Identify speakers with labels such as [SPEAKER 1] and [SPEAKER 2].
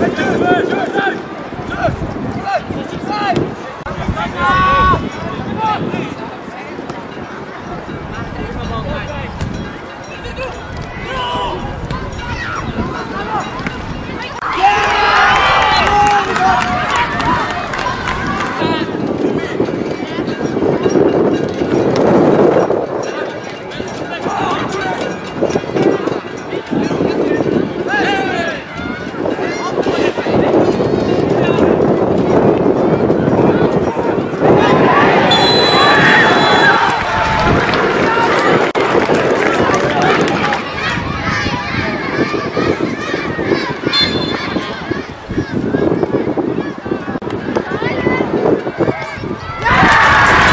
[SPEAKER 1] Çevir, çevir,
[SPEAKER 2] çevir.